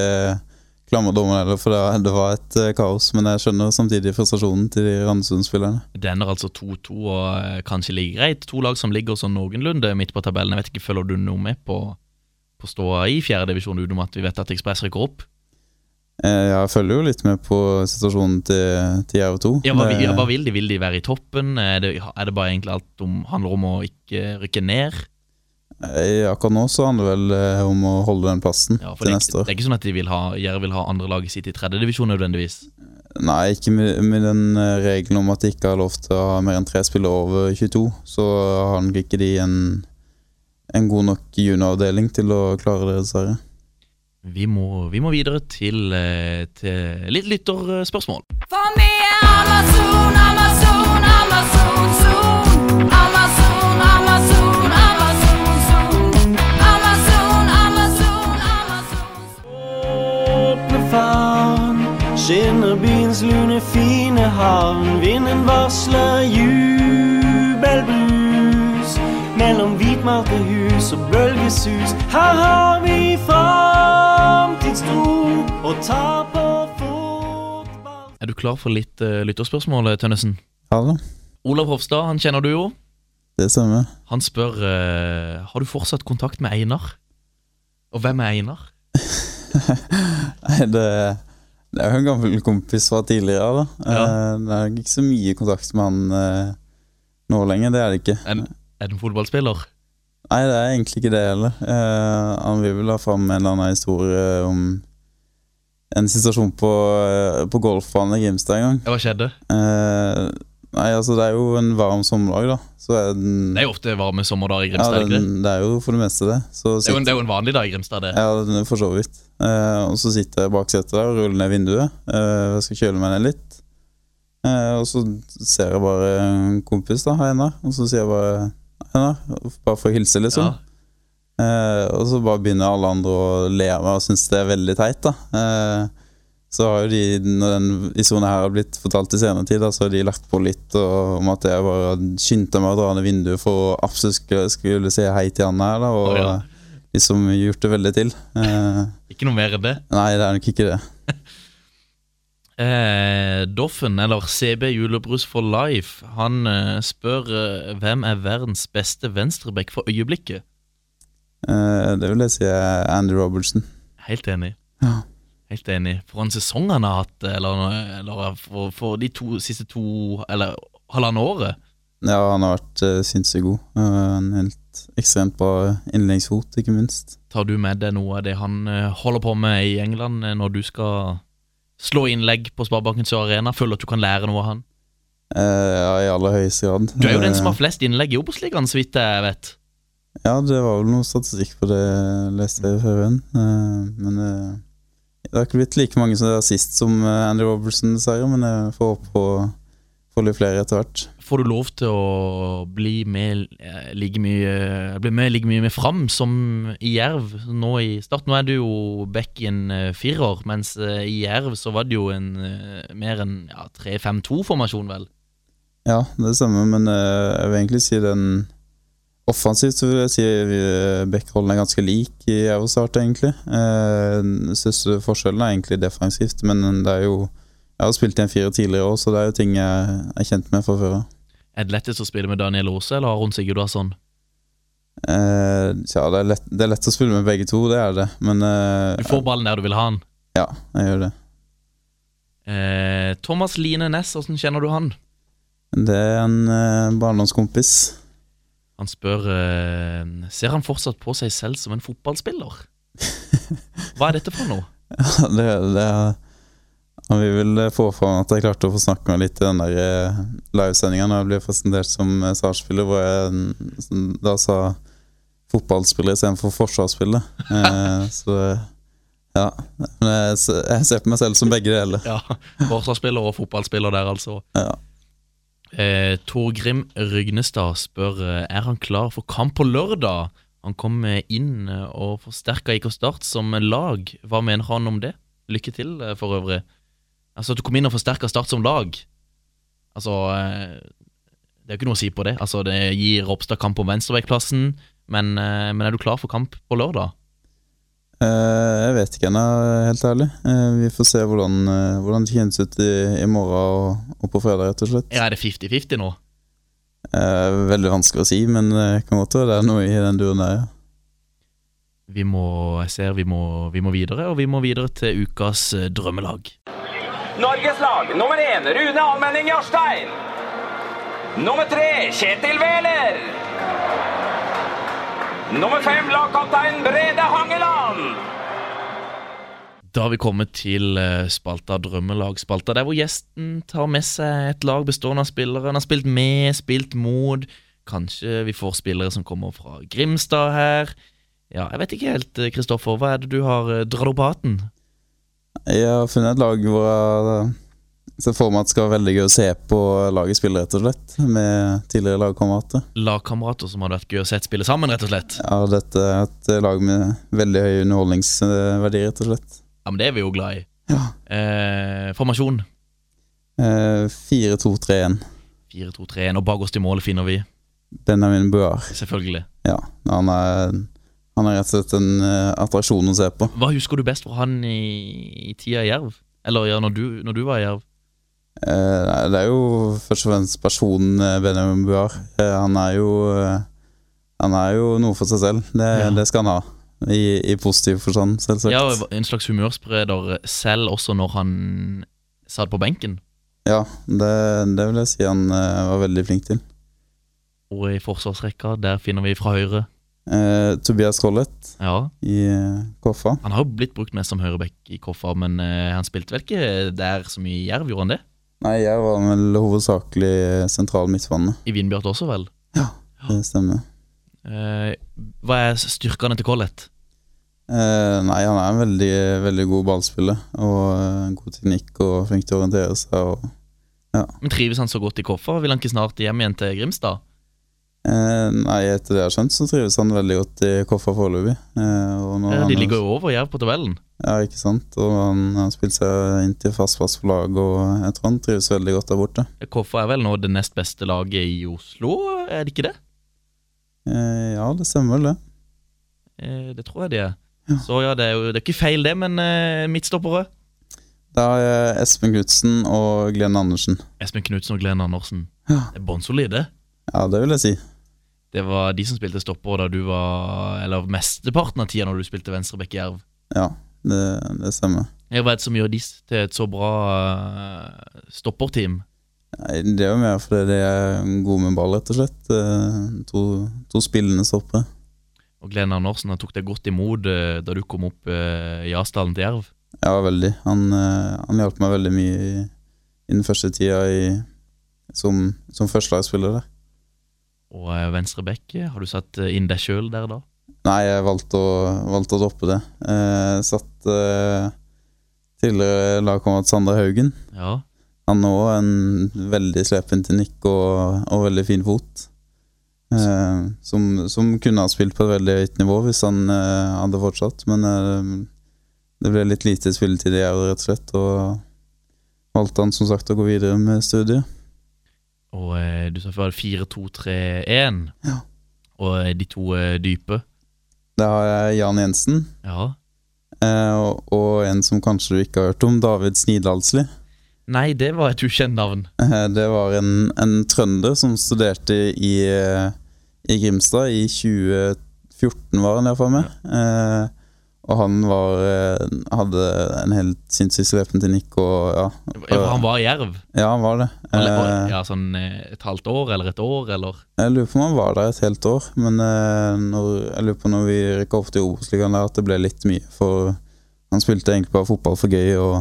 klamre dommerne, for det, det var et eh, kaos. Men jeg skjønner samtidig frustrasjonen til de Randesund-spillerne. Det ender altså 2-2 og eh, kanskje like greit. To lag som ligger sånn noenlunde midt på tabellen. Jeg vet ikke, Følger du noe med på, på ståa i fjerdedivisjon utenom at vi vet at Ekspress rykker opp? Eh, Jeg følger jo litt med på situasjonen til, til Jerv 2. Ja, hva, ja, hva vil de? Vil de være i toppen? Er det, er det bare egentlig alt om, handler om å ikke rykke ned? Eh, Akkurat nå så handler det vel eh, om å holde den plassen Ja, for til det, neste år. det er ikke sånn at de vil ha, Jerv vil ha andre laget sitt i tredjedivisjon nødvendigvis. Nei, ikke med, med den eh, regelen om at de ikke har lov til å ha mer enn tre spillere over 22. Så har nok ikke de en, en god nok junioravdeling til å klare det, dessverre. Vi må, vi må videre til, eh, til litt lytterspørsmål. For meg er Amazon, skinner byens lune, fine havn. Vinden varsler jubelbrus mellom hvitmalte hus og bølgesus. Her har vi framtidstro og tar på fotball Er du klar for litt uh, lytterspørsmål, Tønnesen? Ja da, Olav Hofstad, han kjenner du jo. det stemmer. Han spør uh, Har du fortsatt kontakt med Einar. Og hvem er Einar? Nei, det, det er jo en gammel kompis fra tidligere, da. ja. Det er ikke så mye kontakt med han eh, nå lenger, det er det ikke. Er, er det en fotballspiller? Nei, det er egentlig ikke det heller. Eh, han vil vel ha fram en eller annen historie om en situasjon på, eh, på golfbanen i Grimstad en gang. Hva skjedde? Eh, nei, altså det er jo en varm sommerdag, da. Så er den Det er jo ofte varme sommerdager i ja, Grimstad. ikke det? den, det er jo for det meste det. Så Det er, jo en, det er jo en vanlig dag i Grimstad, det. Ja, den er for så vidt. Eh, og så sitter jeg bak setet der og ruller ned vinduet. Eh, jeg skal kjøle meg ned litt. Eh, og så ser jeg bare en kompis, da, Einar. Og så sier jeg bare Einar, bare for å hilse, liksom. Eh, og så bare begynner alle andre å le av meg og synes det er veldig teit, da. Så har jo de, når den historien her har blitt fortalt i senere tid, så har de lagt på litt og, om at jeg bare skyndte meg å dra ned vinduet for å absolutt skulle, skulle si hei til han her, da. Og oh, ja. liksom gjort det veldig til. Eh, Ikke noe mer enn det. Nei, det er nok ikke det. Eh, Doffen, eller CB Julebrus for life, han eh, spør eh, hvem er verdens beste venstreback for øyeblikket. Eh, det vil jeg si er Andy Robertson. Helt enig. Ja. Helt enig. For en sesong han har hatt, eller, eller for, for de to siste to Eller halvannet året. Ja, han har vært uh, sinnssykt god. Uh, en helt ekstremt bra innleggsfot, ikke minst. Tar du med deg noe av det han uh, holder på med i England når du skal slå innlegg på Sparebanken Sør Arena? Føler du at du kan lære noe av han? Uh, ja, i aller høyeste grad. Du er jo den som har flest innlegg i Obos-ligaen, så vidt jeg vet. Ja, det var vel noe statistikk på det, leste jeg før igjen. Men det har ikke blitt like mange som det er sist som Andrew Andy Robertson, dessverre. Men jeg får håpe på får litt flere etter hvert. Får du lov til å bli med eh, like mye Bli med like mye med fram som i Jerv nå i start? Nå er du jo back i en eh, firer, mens eh, i Jerv så var det jo en eh, mer enn ja, 3-5-2-formasjon, vel? Ja, det stemmer, men eh, jeg vil egentlig si den Offensivt så vil jeg si backholden er ganske lik i Eurostart, egentlig. Eh, synes forskjellen er egentlig defensivt, men det er jo Jeg har spilt i en fire tidligere òg, så det er jo ting jeg er kjent med fra før av. Er det lettest å spille med Daniel Rose, eller Aron Sigurdasson? Eh, ja, det er, lett, det er lett å spille med begge to, det er det, men eh, Du får ballen der du vil ha den. Ja, jeg gjør det. Eh, Thomas Line Næss, hvordan kjenner du han? Det er en eh, barndomskompis. Han spør eh, Ser han fortsatt på seg selv som en fotballspiller? Hva er dette for noe? Det, det Han vil vel få fram at jeg klarte å få snakke med litt i den der eh, livesendinga når jeg ble presentert som eh, hvor jeg mm, da sa fotballspiller istedenfor forsvarsspiller. Eh, så ja. Men jeg, jeg ser på meg selv som begge deler. Ja, Forsvarsspiller og fotballspiller der, altså. Ja. Eh, Torgrim Rygnestad spør eh, Er han klar for kamp på lørdag. Han kom eh, inn eh, og forsterka IK Start som lag. Hva mener han om det? Lykke til, for øvrig. Altså At du kom inn og forsterka Start som lag. Altså Det er jo ikke noe å si på det. Altså Det gir Ropstad kamp om venstreveikplassen, men, men er du klar for kamp på lørdag? Eh, jeg vet ikke ennå, helt ærlig. Eh, vi får se hvordan, eh, hvordan det kjennes ut i, i morgen og, og på fredag, rett og slett. Er det 50-50 nå? Eh, veldig vanskelig å si, men det kan godt være det er noe i den duren der, ja. Vi må, jeg ser vi må, vi må videre, og vi må videre til ukas drømmelag. Norges lag nummer én Rune Almenning Jarstein. Nummer tre Kjetil Wæler. Nummer fem lagkaptein Brede Hangeland. Da har vi kommet til eh, spalta Drømmelag. Spalta der hvor gjesten tar med seg et lag bestående av spillere. Han har spilt med, spilt mot. Kanskje vi får spillere som kommer fra Grimstad her. Ja, jeg vet ikke helt, eh, Kristoffer. Hva er det du har eh, dratt opp av hatten? Jeg har funnet et lag hvor jeg ser for meg at det skal være veldig gøy å se på laget spille, rett og slett. Med tidligere lagkamerater. Lagkamerater som hadde vært gøy å se spille sammen, rett og slett. Ja, dette er et lag med veldig høy underholdningsverdi, rett og slett. Ja, men det er vi jo glad i. Eh, formasjon. Eh, 4-2-3-1. 4-2-3-1. Og bak oss til målet finner vi Benjamin Buar. selvfølgelig. Ja, han er, han er rett og slett en eh, attraksjon å se på. Hva husker du best fra han i, i tida i Jerv? Eller ja, når du, når du var i Jerv? Eh, det er jo først og fremst personen eh, Benjamin Buar. Eh, han er jo Han er jo noe for seg selv. Det, Ja. det skal han ha. I, i positiv forstand, selvsagt. Ja, En slags humørspreder selv også når han satt på benken. Ja, det, det vil jeg si han uh, var veldig flink til. Og i forsvarsrekka, der finner vi fra høyre uh, Tobias Collett Ja, i uh, Koffa. Han har jo blitt brukt mest som høyreback i Koffa, men han spilte vel ikke der så mye i Jerv, gjorde han det? Nei, Jerv var vel hovedsakelig sentral midtbane. I Vindbjart også, vel? Ja, Det stemmer. Eh, hva er styrkene til Collett? Eh, nei, han er en veldig, veldig god ballspiller. Og uh, god teknikk og flink til å orientere seg. Og, ja. Men Trives han så godt i Koffa? Vil han ikke snart hjem igjen til Grimstad? Eh, nei, etter det jeg har skjønt, så trives han veldig godt i Koffa foreløpig. Eh, Eh, de er- ligger jo over Jerv på tabellen. Ja, ikke sant. Og han har spilt seg inn til fast plass for laget, og jeg tror han trives veldig godt der borte. Koffa er vel nå det nest beste laget i Oslo, er det ikke det? Eh, ja, det stemmer vel det. Eh, det tror jeg de er. Så ja, det er jo det er ikke feil det, men eh, midtstoppere Da jeg Espen Knutsen og Glenn Andersen. Espen Knutsen og Glenn Andersen. Ja. Det er bånnsolide. Ja, det vil jeg si. Det var de som spilte stopper da du var Eller mesteparten av tida når du spilte venstreback i Jerv. Ja, det, det stemmer. Ja, Hva er det som gjør de til et så bra eh, stopperteam? Nei, det er jo mer fordi de er gode med ball, rett og slett. Eh, To, to spillende stoppere. Og Glenn Andersen han tok deg godt imot eh, da du kom opp eh, i Asdalen til Jerv. Ja, veldig. Han, han hjalp meg veldig mye i, i den første tida i, som, som førstelagsspiller der. Og venstre eh, har du satt inn deg sjøl der da? Nei, jeg valgte å, valgte å droppe det. Jeg satt tidligere lagkamerat Sander Haugen. Ja. Han har også en veldig slepen teknikk og, og veldig fin fot. Eh, som, som kunne ha spilt på et veldig høyt nivå hvis han eh, hadde fortsatt, men eh, det ble litt lite spilletid i Jerv, rett og slett. Og valgte han som sagt å gå videre med studiet. Og eh, du sa før 4-2-3-1. Ja. Og eh, de to eh, dype. Det har jeg Jan Jensen. Ja. Eh, og, og en som kanskje du ikke har hørt om, David Snidalsli. Nei, det var et ukjent navn. Eh, Det var en, en trønder som studerte i, eh, i Grimstad i 2014, var han iallfall med. Eh, og han var, eh, hadde en helt sinnssyk slepen teknikk og ja. Ja, han var Jerv. Ja, han var det. Han ja, sånn et halvt år eller et år, eller Jeg lurer på om han var der et helt år, men når, jeg lurer på når vi rykka opp til Obos-ligaen der, at det ble litt mye. For han spilte egentlig bare fotball for gøy, og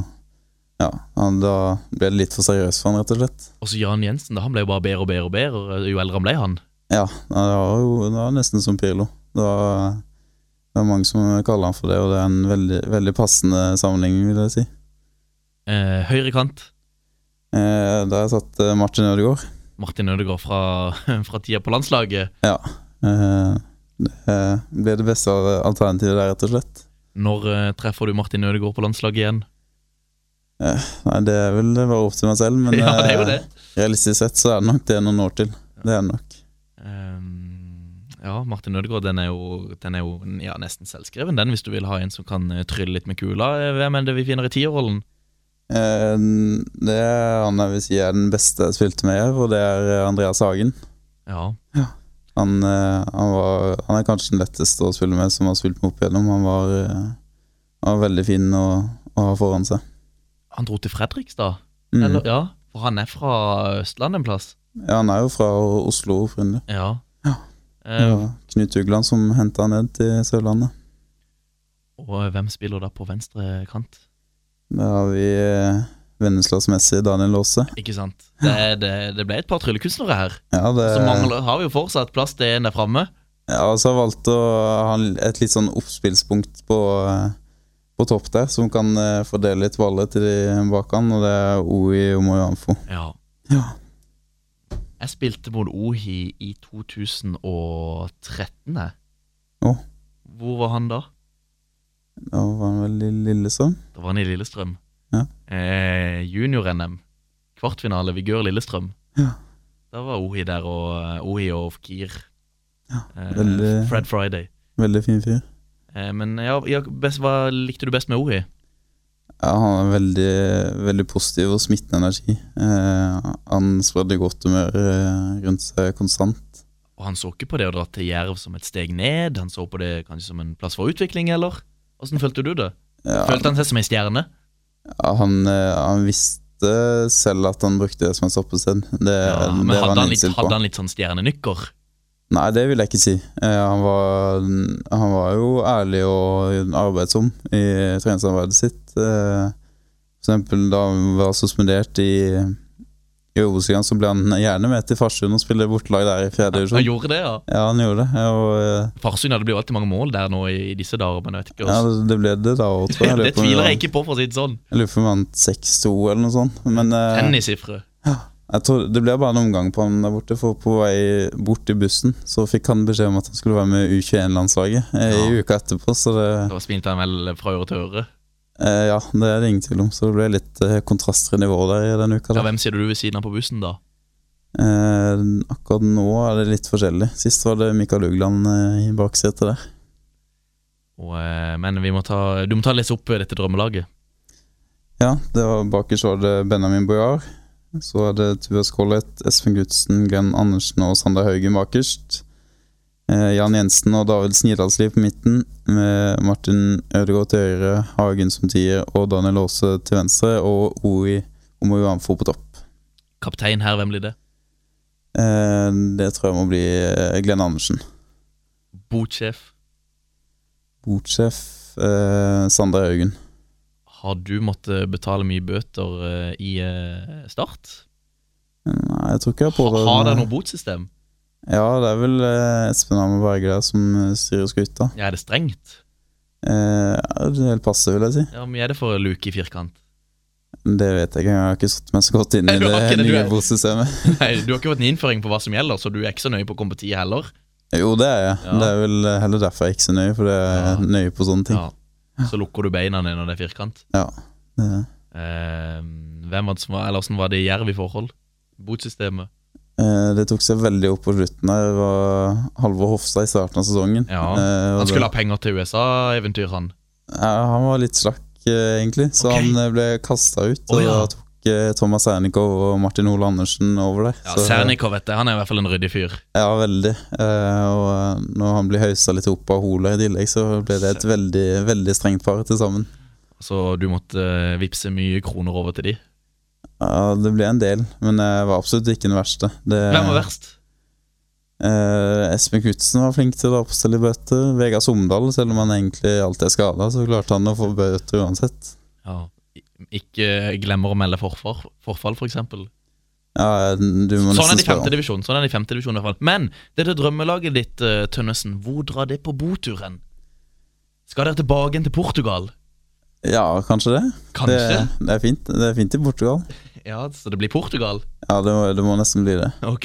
ja, han, da ble det litt for seriøst for han, rett og slett. Og så Jan Jensen, da, han ble jo bare bedre og bedre og bedre jo eldre han ble, han. Ja, det var jo det var nesten som Pirlo. Det var, det var mange som kaller han for det, og det er en veldig, veldig passende sammenligning, vil jeg si. Eh, høyre kant. Eh, der satt eh, Martin Ødegaard. Martin Ødegaard fra, fra tida på landslaget. Ja. Eh, det ble det beste alternativet der, rett og slett. Når eh, treffer du Martin Ødegaard på landslaget igjen? Eh, nei, det er vel bare opp til meg selv, men Ja, det er jo eh, det. realistisk sett så er det nok det noen år til. Det er det nok. Um, ja, Martin Ødegaard den er jo, den er jo ja, nesten selvskreven, den, hvis du vil ha en som kan eh, trylle litt med kula. Hvem er det vi finner i tierrollen? Uh, det er han jeg vil si er den beste jeg spilte med her, og det er Andreas Hagen. Ja. Han, eh, han, var, han er kanskje den letteste å spille med som har spilt med opp igjennom. Han var, han var veldig fin å, å ha foran seg. Han dro til Fredrikstad? Mm. Eller, ja, for han er fra Østlandet en plass? Ja, han er jo fra Oslo opprinnelig. Ja. Ja. Eh, Det var Knut Ugland som henta han ned til Sørlandet. og hvem spiller da på venstre kant? Da har vi eh, Venneslas-messig Daniel Aase. Ikke sant? Det, det, det ble et par tryllekunstnere her. Ja, det, Så mangler, har vi jo fortsatt plass til en der framme. ja, og så har jeg valgt å ha et litt sånn oppspillspunkt på, eh, på topp der, som kan eh, fordele litt baller til de bak han, og det er Ohi Omoyanfo. Ja. Ja. Jeg spilte mot Ohi i 2013, jeg. Oh. Hvor var han da? Da var han vel i Lillestrøm. Da var han i Lillestrøm. Ja. Eh, Junior-NM. kvartfinale, Vigør Lillestrøm. Ja. Da var Ohi der, og eh, Ohi og Fkir. Ja, veldig- Fred Friday. Veldig fin fyr. Eh, men ja, best, hva likte du best med Ori? Ja, han er veldig, veldig positiv og smittende energi. Eh, han spredde godt humør eh, rundt seg konstant. Og han så ikke på det å dra til Jerv som et steg ned, han så på det kanskje som en plass for utvikling, eller? Åssen følte du det? Ja. Følte han seg som ei stjerne? Ja, han, eh, han visste selv at han brukte det som en stoppested. Det, Ja, men det hadde han, litt, hadde han litt sånn stjernenykker? Nei, det vil jeg ikke si. Eh, han, var, han var jo ærlig og arbeidsom i treningsarbeidet sitt. Eh, for eksempel da han var suspendert i, i Obos-ligaen, så ble han gjerne med til Farsund og spille bortelag der i fjerde divisjon. Han gjorde det, ja. Ja, han gjorde det. Og, eh, Farsund, ja, det blir jo alltid mange mål der nå i, disse dager, men jeg vet ikke også. ja, det ble det da òg, tror jeg. Det tviler jeg ikke på, for å si det sånn. Jeg lurer på om han vant 6-2 eller noe sånt. Men Tennissifre. jeg tror det ble bare en omgang på han der borte, for på vei bort i bussen så fikk han beskjed om at han skulle være med U21-landslaget ja. i uka etterpå, så det Da spilte han vel fra øre til øre. eh, Ja, det er det ingen tvil om, så det ble litt eh, kontraster i nivået der i den uka. Ja, hvem sitter du ved siden av på bussen, da? Eh, akkurat nå er det litt forskjellig. Sist var det Mikael Ugland eh, i baksetet der. Og, eh, men vi må ta, du må ta litt lese opp eh, dette drømmelaget. Ja, det var bakerst var det Benjamin Boyar. Så er det Tobias Collett, Espen Gutsen, Glenn Andersen og Sander Haugen bakerst. Eh, Jan Jensen og David Snidalsliv på midten, med Martin Ødegaard til høyre, Hagen som tier og Daniel Aase til venstre, og Oi Omojuanfo på topp. Kaptein her, hvem blir det? Eh, det tror jeg må bli eh, Glenn Andersen. Botsjef. Botsjef eh, Sander Haugen. Har du måttet betale mye bøter eh, i eh, Start? Nei, jeg tror ikke jeg har Ha, har dere noe botsystem? Ja, det er vel eh, Espen Hammer Berge der som eh, styrer skuta. Ja, er det strengt? Eh, ja, det er helt passe, vil jeg si. Ja, Hvor mye er det for luke i firkant? Det vet jeg ikke, jeg har ikke satt meg så godt inn i Nei, du det har ikke det, du nye er- botsystemet. Nei, Du har ikke fått en innføring på hva som gjelder, så du er ikke så nøye på å komme på tid heller. Jo, det er jeg. Ja. Det er vel heller derfor jeg er ikke så nøye, for jeg er nøye på sånne ting. Ja. Så lukker du beina dine når det er firkant. Ja, det er. Eh, hvem var det som var, eller Hvordan var det i Jerv i forhold? Botsystemet? Eh, det tok seg veldig opp på slutten. Det var Halvor Hofstad i starten av sesongen. Ja, Eh, Han skulle det- ha penger til USA-eventyr, han. Ja, han var litt slakk, eh, egentlig, så han eh, ble kasta ut. Og oh, ja. tok eh, Thomas Sernikov og Martin Ole Andersen over der. Ja, Så- Sernikov, vet jeg, han er i hvert fall en ryddig fyr. Ja, veldig. Eh, og eh, når han blir haussa litt opp av Hola i tillegg, så ble det et veldig, veldig strengt par til sammen. Så du måtte eh, vippse mye kroner over til de. Ja, det ble en del, men jeg var absolutt ikke den verste. Det, Hvem var verst? Eh, Espen Knutsen var flink til å oppstille bøter. Vegard Somdal, selv om han egentlig alltid er skada, så klarte han å få bøter uansett. Ja. Ikke glemmer å melde forfall, forfall for eksempel. Ja, du må Sånn er det i femte divisjon. Sånn er det i femte divisjon i hvert fall. Men dette drømmelaget ditt, eh, Tønnesen, hvor drar det på boturen? Skal dere tilbake til Portugal? Ja, kanskje det. Kanskje? Det, det, er fint. det er fint i Portugal. Ja, så det blir Portugal? Ja, det må, det må nesten bli det. Ok.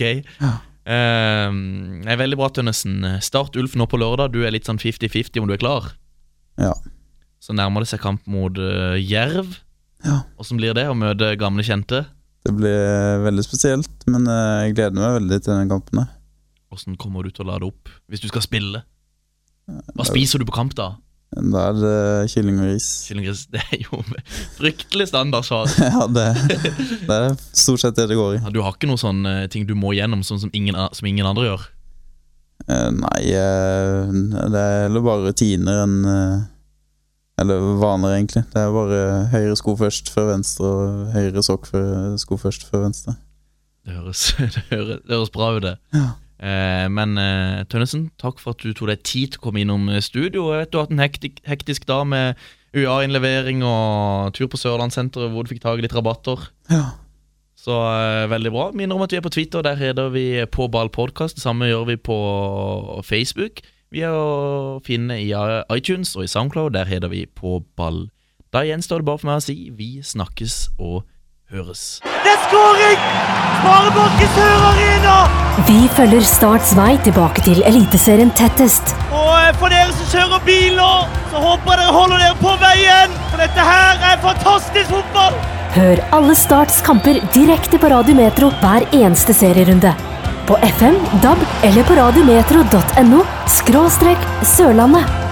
Ehm, det er veldig bra, Tønnesen. Start Ulf nå på lørdag. Du er litt sånn 50-50 om du er klar. Ja. Så nærmer det seg kamp mot uh, Jerv. Ja. Åssen blir det å møte gamle kjente? Det blir veldig spesielt, men eh, jeg gleder meg veldig til den kampen. her. Åssen kommer du til å lade opp hvis du skal spille? Hva spiser du på kamp, da? Da er det kylling og ris. Kyllinggris? Det er jo fryktelig standardsvar. ja, det, det er stort sett det det går i. Ja, du har ikke noen sånne ting du må gjennom, sånn som ingen, som ingen andre gjør? Eh, nei, eh, det er heller bare rutiner enn eh, Eller vaner, egentlig. Det er bare høyre sko først før venstre, og høyre sokk før, sko først før venstre. Det høres, det høres, det høres bra ut, det. Eh, men eh, Tønnesen, takk for at du tok deg tid til å komme innom eh, studio. Jeg vet Du har hatt en hektik, hektisk dag med UA-innlevering og tur på Sørlandssenteret hvor du fikk tak i litt rabatter. Ja. Så eh, veldig bra. Minner om at vi er på Twitter, der heter vi På ball podcast. Det samme gjør vi på Facebook. Vi er å finne i iTunes og i Soundcloud, der heter vi På ball. Da gjenstår det bare for meg å si vi snakkes og høres. Det er skåring! Sparebanken i Sør Arena! Vi følger Starts vei tilbake til Eliteserien tettest. Og eh, for dere som kjører bil nå, så håper jeg dere holder dere på veien. For dette her er fantastisk fotball! Hør alle Starts kamper direkte på Radio Metro hver eneste serierunde. På FM, DAB eller på radiometro.no skråstrek Sørlandet.